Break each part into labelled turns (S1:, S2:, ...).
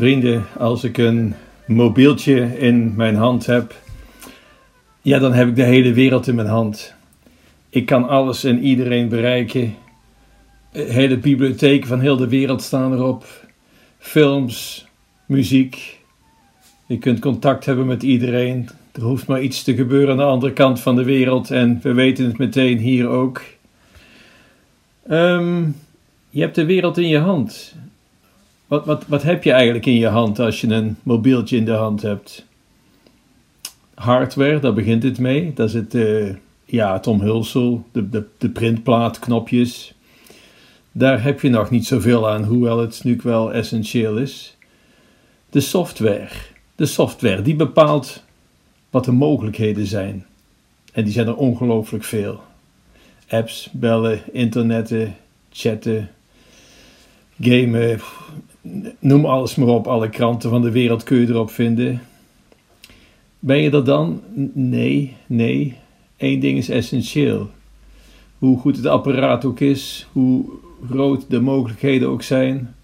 S1: Vrienden, als ik een mobieltje in mijn hand heb, ja, dan heb ik de hele wereld in mijn hand. Ik kan alles en iedereen bereiken. Hele bibliotheken van heel de wereld staan erop. Films, muziek. Je kunt contact hebben met iedereen. Er hoeft maar iets te gebeuren aan de andere kant van de wereld en we weten het meteen hier ook. Ehm, je hebt de wereld in je hand. Wat, wat, wat heb je eigenlijk in je hand als je een mobieltje in de hand hebt? Hardware, daar begint het mee. Is het, uh, ja, het omhulsel, de, de, de printplaatknopjes. Daar heb je nog niet zoveel aan, hoewel het nu wel essentieel is. De software. De software die bepaalt wat de mogelijkheden zijn. En die zijn er ongelooflijk veel. Apps, bellen, internetten, chatten, gamen, noem alles maar op. Alle kranten van de wereld kun je erop vinden. Ben je er dan? Nee, nee. Eén ding is essentieel. Hoe goed het apparaat ook is, hoe groot de mogelijkheden ook zijn,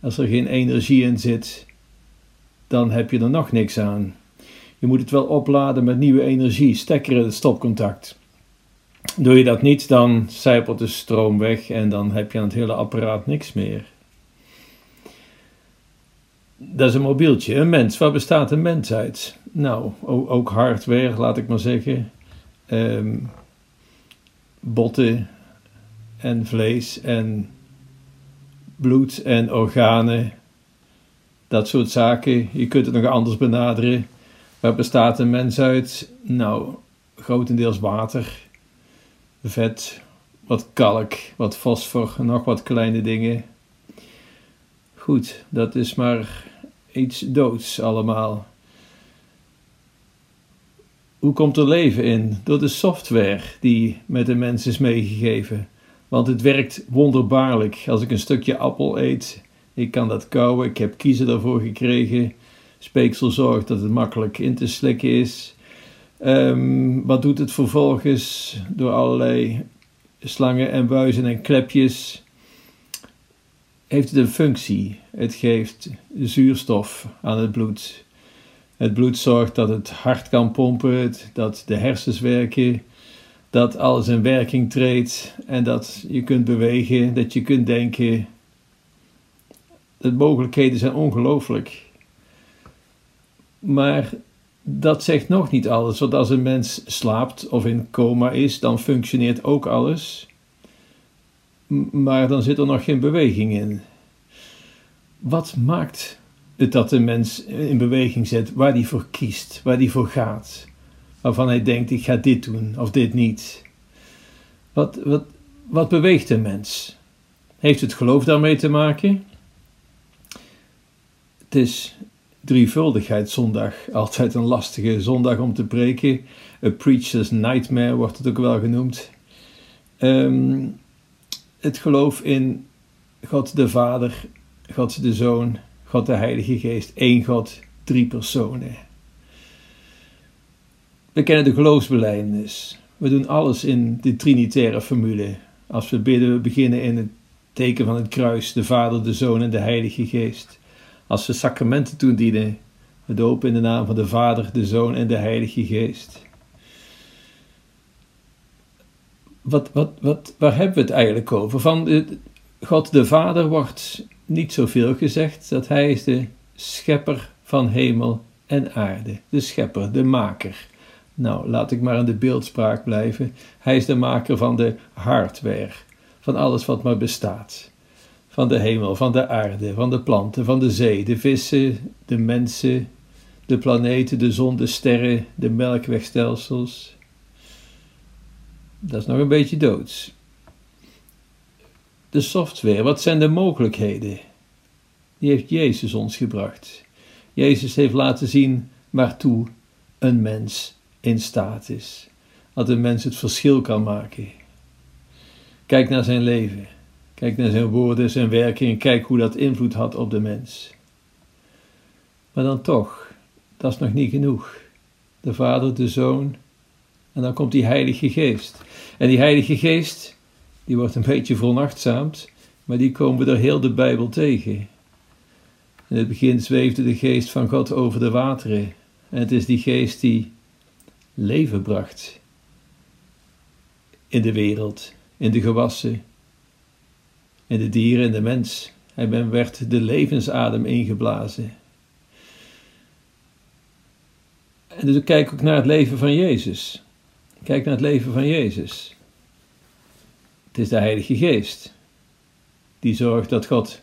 S1: als er geen energie in zit, dan heb je er nog niks aan. Je moet het wel opladen met nieuwe energie, stekker in het stopcontact. Doe je dat niet, dan zijpelt de stroom weg en dan heb je aan het hele apparaat niks meer. Dat is een mobieltje, een mens. Waar bestaat een mens uit? Nou, ook hardware, laat ik maar zeggen. Um, botten en vlees en bloed en organen. Dat soort zaken. Je kunt het nog anders benaderen. Waar bestaat een mens uit? Nou, grotendeels water, vet, wat kalk, wat fosfor, nog wat kleine dingen. Goed, dat is maar iets doods allemaal. Hoe komt er leven in? Door de software die met de mens is meegegeven. Want het werkt wonderbaarlijk. Als ik een stukje appel eet, ik kan dat kauwen, ik heb kiezen daarvoor gekregen. Speeksel zorgt dat het makkelijk in te slikken is. Ehm, wat doet het vervolgens door allerlei slangen en buizen en klepjes? Heeft het een functie? Het geeft zuurstof aan het bloed. Het bloed zorgt dat het hart kan pompen, dat de hersens werken, dat alles in werking treedt en dat je kunt bewegen, dat je kunt denken. De mogelijkheden zijn ongelooflijk. Maar dat zegt nog niet alles, want als een mens slaapt of in coma is, dan functioneert ook alles. Maar dan zit er nog geen beweging in. Wat maakt het dat een mens in beweging zet waar hij voor kiest, waar hij voor gaat? Waarvan hij denkt: ik ga dit doen of dit niet. Wat, wat, wat beweegt een mens? Heeft het geloof daarmee te maken? Het is drievuldigheidszondag, altijd een lastige zondag om te preken. A preacher's nightmare wordt het ook wel genoemd. Ehm, het geloof in God de Vader, God de Zoon, God de Heilige Geest, één God, drie personen. We kennen de geloofsbelijdenis. We doen alles in de trinitaire formule. Als we bidden, we beginnen in het teken van het kruis, de Vader, de Zoon en de Heilige Geest. Als we sacramenten toedienen, we dopen in de naam van de Vader, de Zoon en de Heilige Geest. Wat, wat, wat, waar hebben we het eigenlijk over? Van de, God de Vader wordt niet zoveel gezegd, dat Hij is de schepper van hemel en aarde. De schepper, de maker. Nou, laat ik maar in de beeldspraak blijven. Hij is de maker van de hardware, van alles wat maar bestaat van de hemel, van de aarde, van de planten, van de zee, de vissen, de mensen, de planeten, de zon, de sterren, de melkwegstelsels. Dat is nog een beetje doods. De software, wat zijn de mogelijkheden? Die heeft Jezus ons gebracht. Jezus heeft laten zien waartoe een mens in staat is. Dat een mens het verschil kan maken. Kijk naar zijn leven. Kijk naar zijn woorden, zijn werking en kijk hoe dat invloed had op de mens. Maar dan toch, dat is nog niet genoeg. De Vader, de Zoon en dan komt die Heilige Geest. En die Heilige Geest, die wordt een beetje vernachtzaamd, maar die komen we door heel de Bijbel tegen. In het begin zweefde de geest van God over de wateren. En het is die geest die leven bracht in de wereld, in de gewassen, in de dieren en de mens. Hij werd de levensadem ingeblazen. En dus kijk ook naar het leven van Jezus. Kijk naar het leven van Jezus. Het is de Heilige Geest die zorgt dat God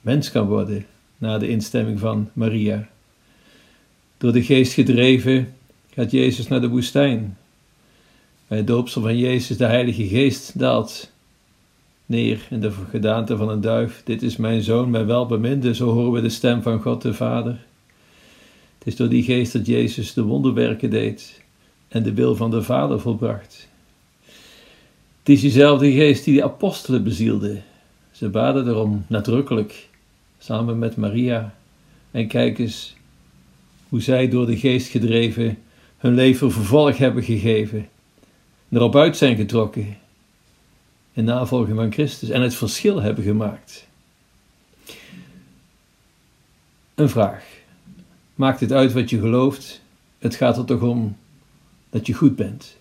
S1: mens kan worden na de instemming van Maria. Door de Geest gedreven gaat Jezus naar de woestijn. Bij het doopsel van Jezus de Heilige Geest daalt neer in de gedaante van een duif. Dit is mijn zoon, mijn welbeminde, zo horen we de stem van God de Vader. Het is door die geest dat Jezus de wonderwerken deed en de wil van de Vader volbracht. Het is diezelfde geest die de apostelen bezielde. Ze baden erom nadrukkelijk, samen met Maria. En kijk eens hoe zij door de geest gedreven hun leven vervolg hebben gegeven, erop uit zijn getrokken in navolging van Christus en het verschil hebben gemaakt. Een vraag. Maakt het uit wat je gelooft? Het gaat er toch om dat je goed bent,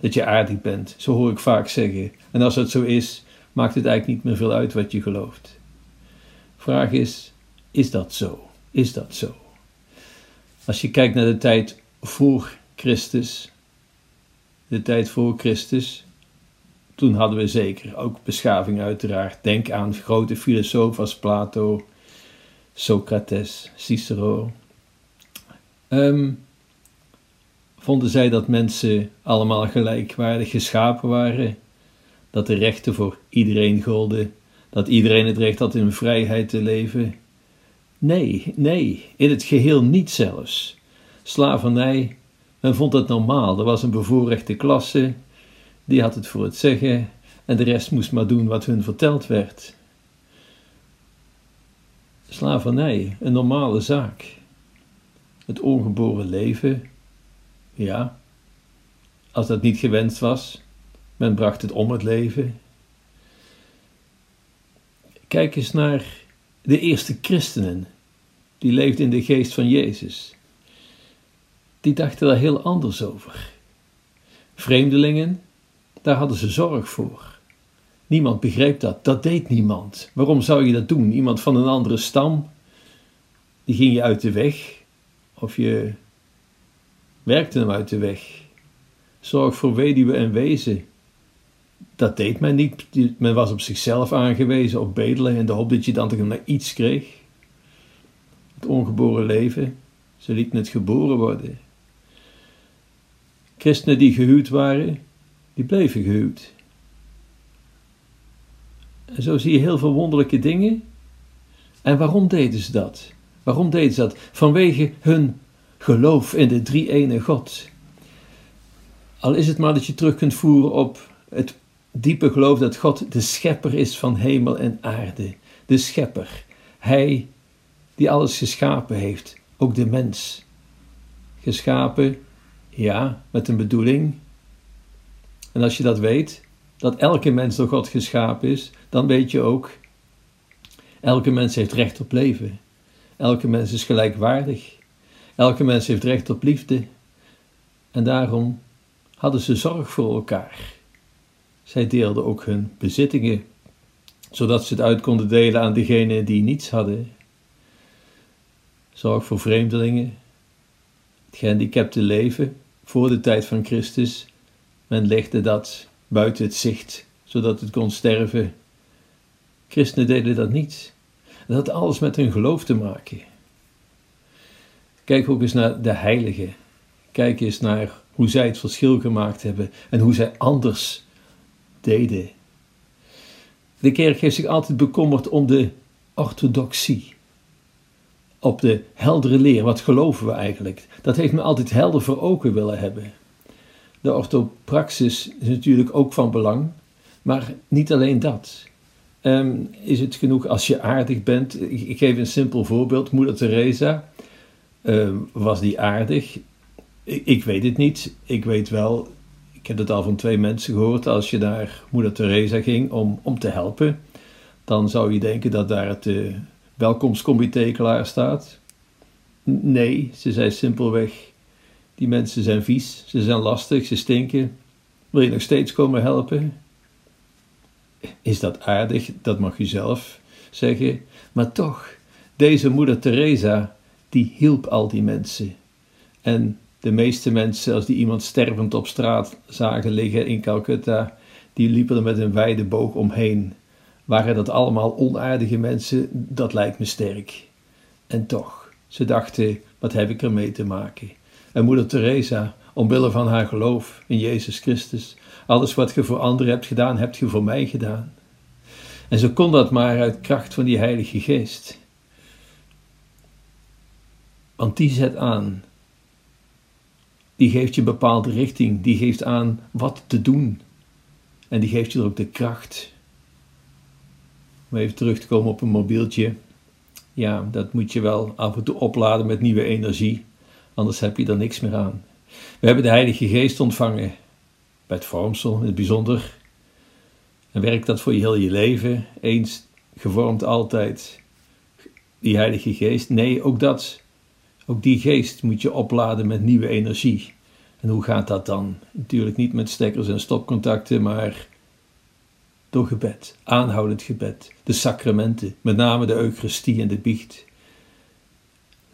S1: dat je aardig bent, zo hoor ik vaak zeggen. En als dat zo is, maakt het eigenlijk niet meer veel uit wat je gelooft. Vraag is: is dat zo? Is dat zo? Als je kijkt naar de tijd voor Christus, de tijd voor Christus, toen hadden we zeker ook beschaving uiteraard. Denk aan grote filosofen als Plato, Socrates, Cicero. Um, vonden zij dat mensen allemaal gelijkwaardig geschapen waren, dat de rechten voor iedereen golden, dat iedereen het recht had in vrijheid te leven? Nee, nee, in het geheel niet zelfs. Slavernij, men vond het normaal. Er was een bevoorrechte klasse, die had het voor het zeggen en de rest moest maar doen wat hun verteld werd. Slavernij, een normale zaak. Het ongeboren leven, ja, als dat niet gewenst was, men bracht het om het leven. Kijk eens naar de eerste christenen, die leefden in de geest van Jezus. Die dachten daar heel anders over. Vreemdelingen, daar hadden ze zorg voor. Niemand begreep dat, dat deed niemand. Waarom zou je dat doen? Iemand van een andere stam, die ging je uit de weg, of je werkte hem uit de weg. Zorg voor weduwe en wezen. Dat deed men niet. Men was op zichzelf aangewezen, op bedelen in de hoop dat je dan toch nog iets kreeg. Het ongeboren leven, ze lieten het geboren worden. Christenen die gehuwd waren, die bleven gehuwd. En zo zie je heel veel wonderlijke dingen. En waarom deden ze dat? Waarom deden ze dat? Vanwege hun geloof in de drie-ene God. Al is het maar dat je terug kunt voeren op het diepe geloof dat God de schepper is van hemel en aarde. De schepper. Hij die alles geschapen heeft, ook de mens. Geschapen, ja, met een bedoeling. En als je dat weet, dat elke mens door God geschapen is, dan weet je ook, elke mens heeft recht op leven. Elke mens is gelijkwaardig. Elke mens heeft recht op liefde. En daarom hadden ze zorg voor elkaar. Zij deelden ook hun bezittingen, zodat ze het uit konden delen aan degenen die niets hadden. Zorg voor vreemdelingen, het gehandicapte leven voor de tijd van Christus. Men legde dat buiten het zicht, zodat het kon sterven. Christenen deden dat niet. Dat had alles met hun geloof te maken. Kijk ook eens naar de heiligen. Kijk eens naar hoe zij het verschil gemaakt hebben en hoe zij anders deden. De kerk heeft zich altijd bekommerd om de orthodoxie. Op de heldere leer, wat geloven we eigenlijk? Dat heeft men altijd helder voor ogen willen hebben. De orthopraxis is natuurlijk ook van belang, maar niet alleen dat. Ehm, is het genoeg als je aardig bent? Ik, ik geef een simpel voorbeeld. Moeder Teresa Ehm, was die aardig? Ik, ik, weet het niet. Ik weet wel, ik heb het al van twee mensen gehoord, als je naar moeder Teresa ging om, om te helpen, dan zou je denken dat daar het, uh, welkomstcomité klaar staat? Nee, ze zei simpelweg: Die mensen zijn vies, ze zijn lastig, ze stinken. Wil je nog steeds komen helpen? Is dat aardig? Dat mag u zelf zeggen. Maar toch, deze moeder Teresa, die hielp al die mensen. En de meeste mensen, als die iemand stervend op straat zagen liggen in Calcutta, die liepen er met een wijde boog omheen. Waren dat allemaal onaardige mensen? Dat lijkt me sterk. En toch, ze dachten, wat heb ik ermee te maken? En moeder Teresa, omwille van haar geloof in Jezus Christus, alles wat je voor anderen hebt gedaan, hebt je voor mij gedaan. En ze kon dat maar uit kracht van die Heilige Geest. Want die zet aan. Die geeft je bepaalde richting. Die geeft aan wat te doen. En die geeft je er ook de kracht. Om even terug te komen op een mobieltje. Ja, dat moet je wel af en toe opladen met nieuwe energie. Anders heb je er niks meer aan. We hebben de Heilige Geest ontvangen. Bij het vormsel in het bijzonder. En werkt dat voor je heel je leven? Eens gevormd altijd. Die Heilige Geest? Nee, ook dat. Ook die geest moet je opladen met nieuwe energie. En hoe gaat dat dan? Natuurlijk niet met stekkers en stopcontacten, maar door gebed, aanhoudend gebed, de sacramenten, met name de Eucharistie en de biecht.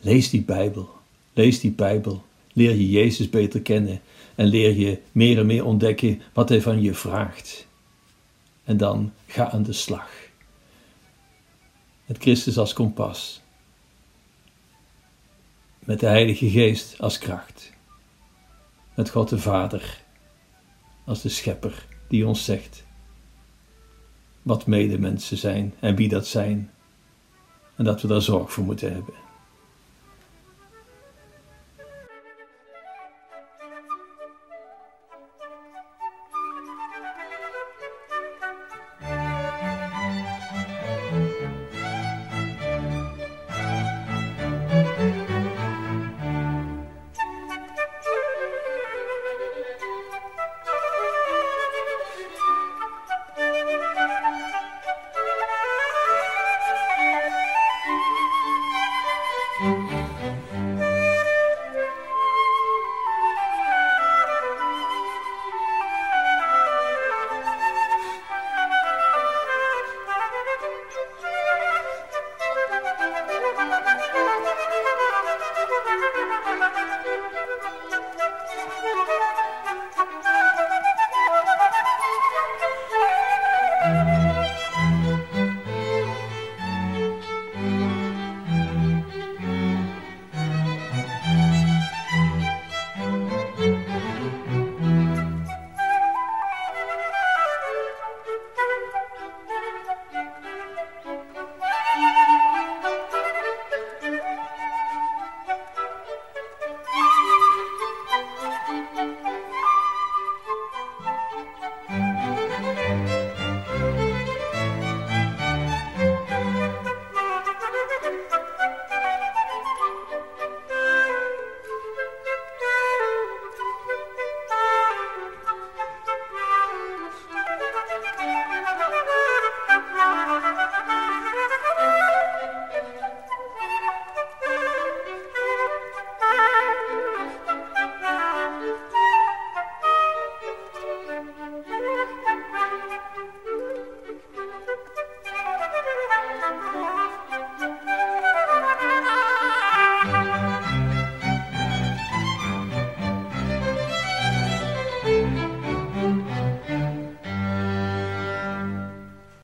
S1: Lees die Bijbel, lees die Bijbel, leer je Jezus beter kennen en leer je meer en meer ontdekken wat Hij van je vraagt. En dan ga aan de slag. Met Christus als kompas. Met de Heilige Geest als kracht. Met God de Vader als de Schepper die ons zegt wat medemensen zijn en wie dat zijn. En dat we daar zorg voor moeten hebben.